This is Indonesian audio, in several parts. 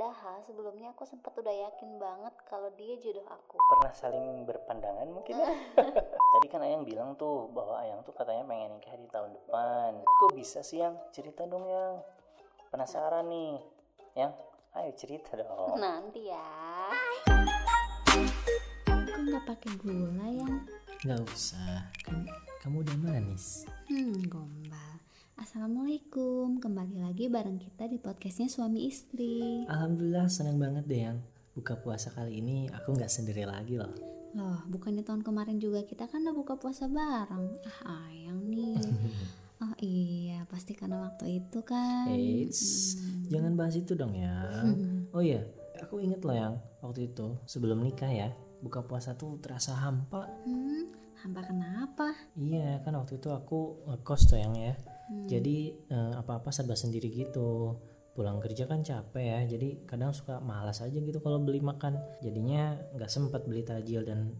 Padahal sebelumnya aku sempat udah yakin banget kalau dia jodoh aku. Pernah saling berpandangan mungkin ya? Tadi kan Ayang bilang tuh bahwa Ayang tuh katanya pengen nikah di tahun depan. Kok bisa sih yang cerita dong yang penasaran nih, yang ayo cerita dong. Nanti ya. Kok nggak pakai gula ya? Nggak usah, kan kamu udah manis. Hmm, gombal. Assalamualaikum, kembali lagi bareng kita di podcastnya suami istri. Alhamdulillah senang banget deh yang buka puasa kali ini aku nggak sendiri lagi loh. Loh, bukannya tahun kemarin juga kita kan udah buka puasa bareng. Ah, ayang nih. Oh iya, pasti karena waktu itu kan. Eits, jangan bahas itu dong ya. Oh iya, aku inget loh yang waktu itu sebelum nikah ya, buka puasa tuh terasa hampa. Hmm, hampa kenapa? Iya kan waktu itu aku ngekos tuh yang ya. Jadi eh, apa-apa serba sendiri gitu. Pulang kerja kan capek ya, jadi kadang suka malas aja gitu kalau beli makan. Jadinya nggak sempat beli tajil dan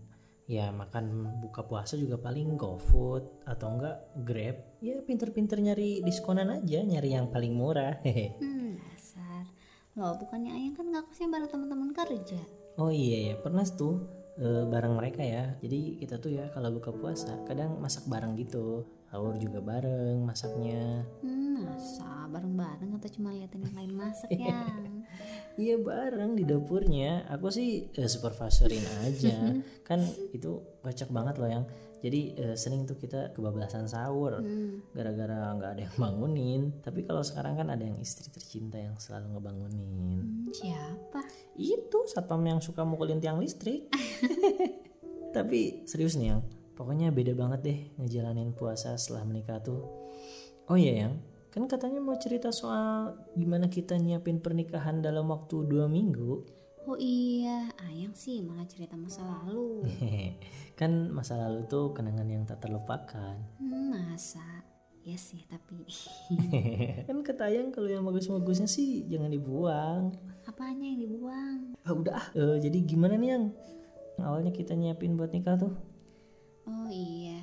ya makan buka puasa juga paling GoFood atau enggak Grab. Ya pinter-pinter nyari diskonan aja, nyari yang paling murah. Hehe. Hmm, dasar. Loh, bukannya ayang kan ngakosnya bareng teman-teman kerja. Oh iya ya, pernah tuh eh, bareng mereka ya. Jadi kita tuh ya kalau buka puasa kadang masak bareng gitu. Sahur juga bareng masaknya. Hmm, masa bareng-bareng atau cuma liatin yang lain masak ya? Iya bareng di dapurnya. Aku sih eh, supervisorin aja. kan itu kocak banget loh yang. Jadi eh, sering tuh kita kebablasan sahur gara-gara nggak ada yang bangunin. Tapi kalau sekarang kan ada yang istri tercinta yang selalu ngebangunin. Hmm, siapa? Itu satpam yang suka mukulin tiang listrik. Tapi serius nih yang, pokoknya beda banget deh ngejalanin puasa setelah menikah tuh. Oh iya yang, kan katanya mau cerita soal gimana kita nyiapin pernikahan dalam waktu dua minggu. Oh iya, ayang sih malah cerita masa lalu. kan masa lalu tuh kenangan yang tak terlupakan. Hmm, masa? Ya sih, tapi kan ketayang kalau yang bagus-bagusnya sih jangan dibuang. apanya yang dibuang? Ah udah ah. Eh, jadi gimana nih yang awalnya kita nyiapin buat nikah tuh? Oh iya.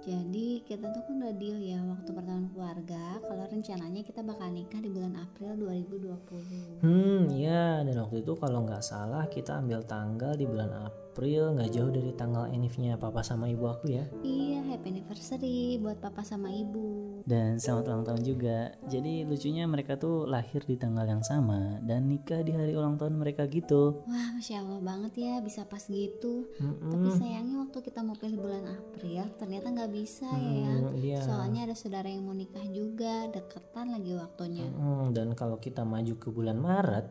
Jadi kita tuh kan udah deal ya waktu pertemuan keluarga kalau rencananya kita bakal nikah di bulan April 2020. Hmm, ya dan waktu itu kalau nggak salah kita ambil tanggal di bulan April nggak jauh dari tanggal enifnya papa sama ibu aku ya. Iya, happy anniversary buat papa sama ibu. Dan selamat ulang tahun juga. Jadi lucunya mereka tuh lahir di tanggal yang sama dan nikah di hari ulang tahun mereka gitu. Wah, masya Allah banget ya bisa pas gitu. Mm-mm. Tapi sayangnya waktu kita mau pilih bulan April ternyata nggak bisa ya. Hmm, iya. Soalnya ada saudara yang mau nikah juga, deketan lagi waktunya. Hmm, dan kalau kita maju ke bulan Maret,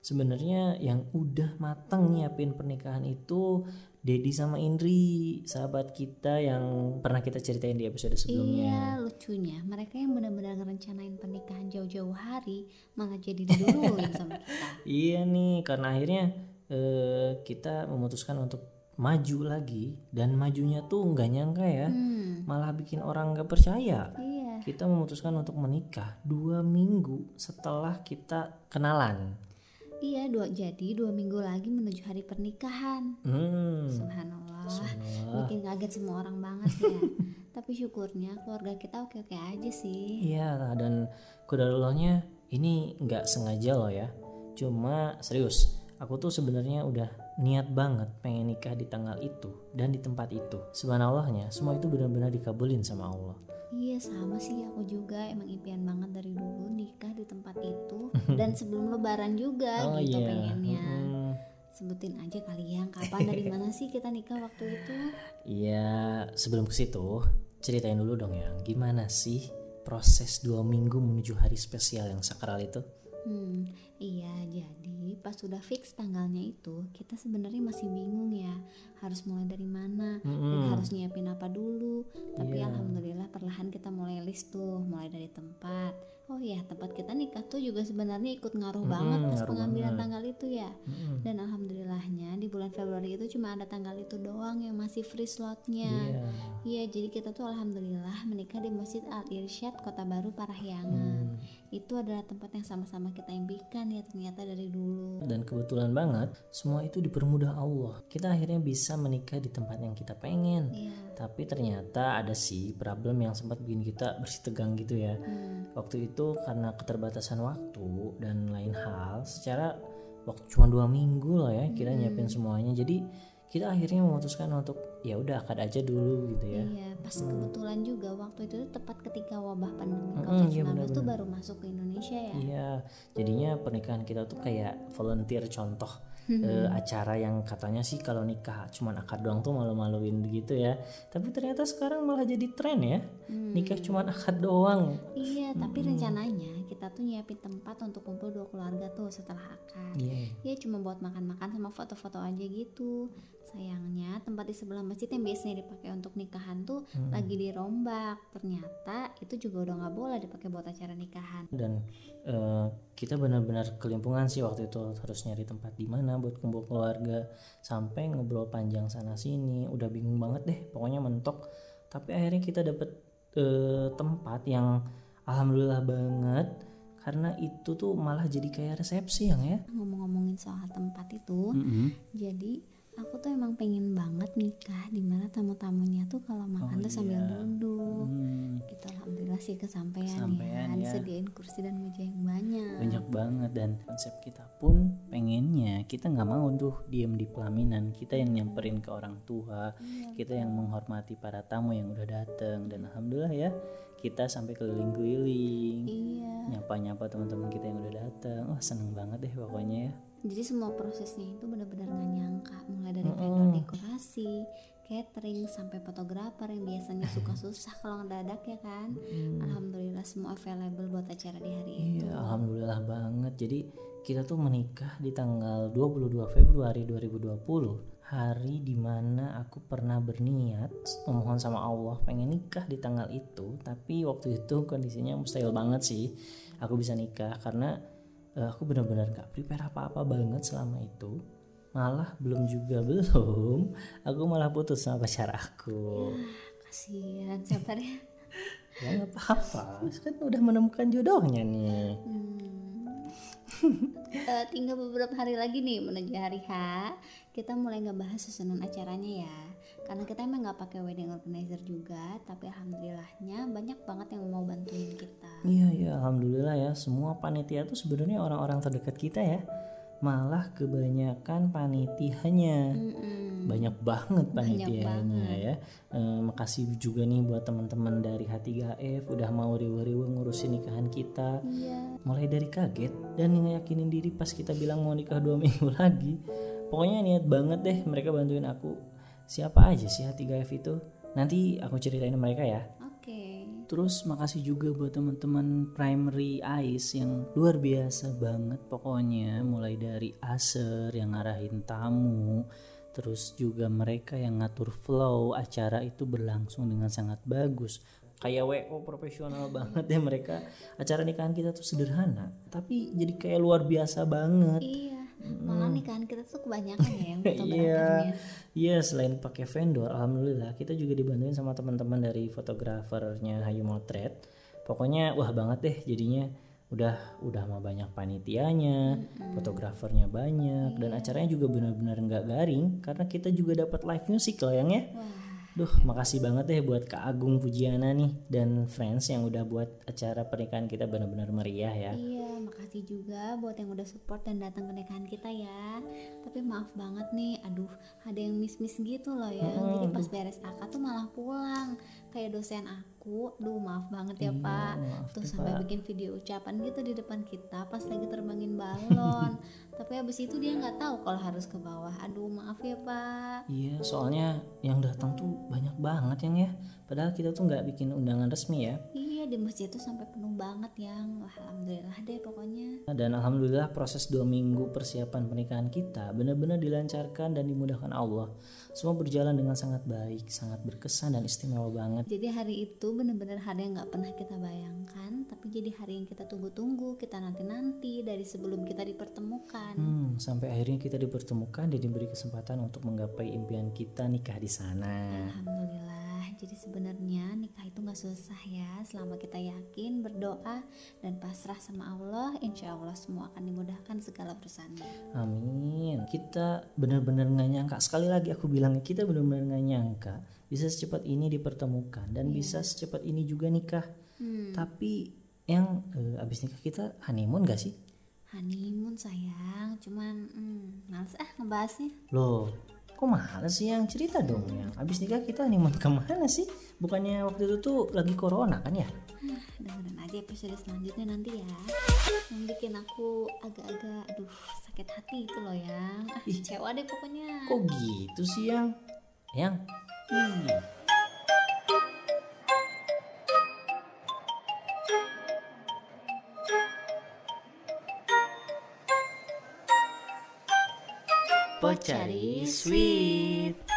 sebenarnya yang udah matang nyiapin pernikahan itu Dedi sama Indri, sahabat kita yang pernah kita ceritain di episode Iya, sebelumnya. lucunya mereka yang benar-benar ngerencanain pernikahan jauh-jauh hari malah jadi diduluin sama kita. Iya nih, karena akhirnya eh, kita memutuskan untuk maju lagi dan majunya tuh nggak nyangka ya, Hmm, malah bikin orang nggak percaya. iya. Kita memutuskan untuk menikah dua minggu setelah kita kenalan. Iya, dua jadi dua minggu lagi menuju hari pernikahan. Hmm. Subhanallah. Subhanallah. Bikin kaget semua orang banget ya. Tapi syukurnya keluarga kita oke-oke aja sih. Iya dan kodarullahnya ini nggak sengaja loh ya. Cuma serius, aku tuh sebenarnya udah niat banget pengen nikah di tanggal itu dan di tempat itu. Subhanallahnya semua itu benar-benar dikabulin sama Allah. Iya sama sih aku juga emang impian banget dari dulu nikah di tempat itu dan sebelum lebaran juga Oh gitu iya. pengennya. Mm-mm. Sebutin aja kali yang kapan dari mana sih kita nikah waktu itu? Iya, sebelum ke situ ceritain dulu dong ya, gimana sih proses dua minggu menuju hari spesial yang sakral itu? Hmm, iya jadi pas sudah fix tanggalnya itu kita sebenarnya masih bingung ya harus mulai dari mana dan Mm-mm. harus nyiapin apa dulu. Tapi Iya. alhamdulillah perlahan kita mulai list tuh mulai dari tempat. Oh iya tempat kita nikah tuh juga sebenarnya ikut ngaruh Mm-mm, banget pas pengambilan banget. tanggal itu ya. Mm-mm. Dan alhamdulillahnya di bulan Februari itu cuma ada tanggal itu doang yang masih free slotnya. Iya. Iya, jadi kita tuh alhamdulillah menikah di Masjid Al Irsyad Kota Baru Parahyangan. Hmm. Itu adalah tempat yang sama-sama kita impikan ya ternyata dari dulu. Dan kebetulan banget, semua itu dipermudah Allah. Kita akhirnya bisa menikah di tempat yang kita pengen. Iya. Tapi ternyata ada sih problem yang sempat bikin kita bersih tegang gitu ya. Hmm. Waktu itu itu karena keterbatasan waktu dan lain hal secara waktu cuma dua minggu lah ya kita nyiapin semuanya. Jadi kita akhirnya memutuskan untuk ya udah akad aja dulu gitu ya. Iya, pas kebetulan juga waktu itu tepat ketika wabah pandemi iya COVID-19 tuh benar-benar. baru masuk ke Indonesia ya. Iya, jadinya pernikahan kita tuh kayak volunteer contoh eh, acara yang katanya sih kalau nikah cuman akad doang tuh malu-maluin gitu ya. Tapi ternyata sekarang malah jadi tren ya. Nikah cuman akad doang. Iya, tapi rencananya kita tuh nyiapin tempat untuk kumpul dua keluarga tuh setelah akad. Iya. Ya cuma buat makan-makan sama foto-foto aja gitu. Sayangnya tempat di sebelah masjid yang biasanya dipakai untuk nikahan tuh lagi dirombak. Ternyata itu juga udah nggak boleh dipakai buat acara nikahan. Dan eh, kita benar-benar kelimpungan sih waktu itu harus nyari tempat di mana buat kumpul keluarga sampai ngobrol panjang sana sini. Udah bingung banget deh, pokoknya mentok. Tapi akhirnya kita dapet eh, tempat yang alhamdulillah banget karena itu tuh malah jadi kayak resepsi yang ya. Ngomong-ngomongin soal tempat itu, jadi aku tuh emang pengen banget nikah di mana tamu-tamunya tuh kalau makan Oh tuh sambil iya. duduk. Hmm, Gitu alhamdulillah sih kesampaian, Kesampaian ya. ya. Disediain kursi dan meja yang banyak. banyak banget dan konsep kita pun pengennya kita nggak mau tuh diem di pelaminan kita yang nyamperin ke orang tua kita yang menghormati para tamu yang udah dateng dan alhamdulillah ya kita sampai keliling-keliling Iya. nyapa-nyapa teman-teman kita yang udah dateng wah seneng banget deh pokoknya ya Jadi semua prosesnya itu benar-benar gak nyangka mulai dari vendor dekorasi, catering sampai fotografer yang biasanya suka susah kalau ngedadak ya kan. Alhamdulillah semua available buat acara di hari itu. Iya, alhamdulillah banget. Jadi kita tuh menikah di tanggal 22 Februari 2020. Hari di mana aku pernah berniat memohon sama Allah pengen nikah di tanggal itu. Tapi waktu itu kondisinya mustahil banget sih aku bisa nikah karena aku benar-benar gak prepare apa-apa banget selama itu. Malah belum juga belum, aku malah putus sama pacar aku. Kasihan sabar ya. Ya nggak apa-apa, kan udah menemukan jodohnya nih. Hmm. Eh, tinggal beberapa hari lagi nih menuju hari H. Kita mulai ngebahas susunan acaranya ya. Karena kita emang nggak pakai wedding organizer juga tapi alhamdulillahnya banyak banget yang mau bantuin kita. Iya iya alhamdulillah ya. Semua panitia tuh sebenarnya orang-orang terdekat kita ya malah kebanyakan panitianya. Mm-mm. banyak banget panitianya ya. Eh, makasih juga nih buat teman-teman dari H3F udah mau riwa-riwa ngurusin nikahan kita. Iya. Mulai dari kaget dan ngeyakinin diri pas kita bilang mau nikah dua minggu lagi. Pokoknya niat banget deh mereka bantuin aku. Siapa aja sih H3F itu? Nanti aku ceritain mereka ya Terus makasih juga buat teman-teman Primary Ice yang luar biasa banget pokoknya. Mulai dari Aser yang ngarahin tamu terus juga mereka yang ngatur flow acara itu berlangsung dengan sangat bagus. Kayak WO profesional banget ya mereka. Acara nikahan kita tuh sederhana tapi jadi kayak luar biasa banget. Iya malah nikahan kita tuh kebanyakan ya yang Iya, fotografernya. iya selain pakai vendor, alhamdulillah kita juga dibantuin sama teman-teman dari fotografernya Hayu Motret. Pokoknya wah banget deh jadinya udah udah mah banyak panitianya, fotografernya banyak dan acaranya juga benar-benar nggak garing karena kita juga dapat live music loh yang ya. wah Duh, makasih banget deh buat Kak Agung Pujiana nih dan friends yang udah buat acara pernikahan kita benar-benar meriah ya. Iya, makasih juga buat yang udah support dan datang ke nikahan kita ya. Tapi maaf banget nih, aduh, ada yang miss-miss gitu loh ya. Jadi pas beres akad tuh malah pulang. Kayak dosen aku, duh maaf banget ya Iya, Pak. maaf Tuh sampai Pak. bikin video ucapan gitu di depan kita pas lagi terbangin balon. Tapi habis itu dia nggak tahu kalau harus ke bawah. Aduh, maaf ya Pak. Iya, soalnya yang datang tuh banyak banget yang ya. Padahal kita tuh nggak bikin undangan resmi ya. Iya, di masjid tuh sampai penuh banget yang. Wah, alhamdulillah deh pokoknya. Dan alhamdulillah proses dua minggu persiapan pernikahan kita benar-benar dilancarkan dan dimudahkan Allah. Semua berjalan dengan sangat baik, sangat berkesan dan istimewa banget. Jadi hari itu bener-bener hari yang nggak pernah kita bayangkan, tapi jadi hari yang kita tunggu-tunggu, kita nanti-nanti dari sebelum kita dipertemukan. Hmm, sampai akhirnya kita dipertemukan dan diberi kesempatan untuk menggapai impian kita nikah di sana. Alhamdulillah. Jadi sebenarnya nikah itu nggak susah ya, selama kita yakin, berdoa dan pasrah sama Allah, insya Allah semua akan dimudahkan segala urusannya. Amin. Kita benar-benar nggak nyangka. Sekali lagi aku bilang kita benar-benar nggak nyangka bisa secepat ini dipertemukan dan bisa secepat ini juga nikah. Hmm. Tapi yang eh, abis nikah kita honeymoon gak sih honeymoon sayang cuman hmm, males ah ngebahasnya loh kok males sih yang? Cerita dong yang. Abis nikah kita honeymoon ke mana sih? Bukannya waktu itu tuh lagi corona kan ya? Dengerin aja episode selanjutnya nanti ya. Yang bikin aku agak-agak aduh sakit hati itu loh yang. Ah, Ih. kecewa deh pokoknya. Kok gitu sih yang? Yang? Hmm. Pochari Sweet.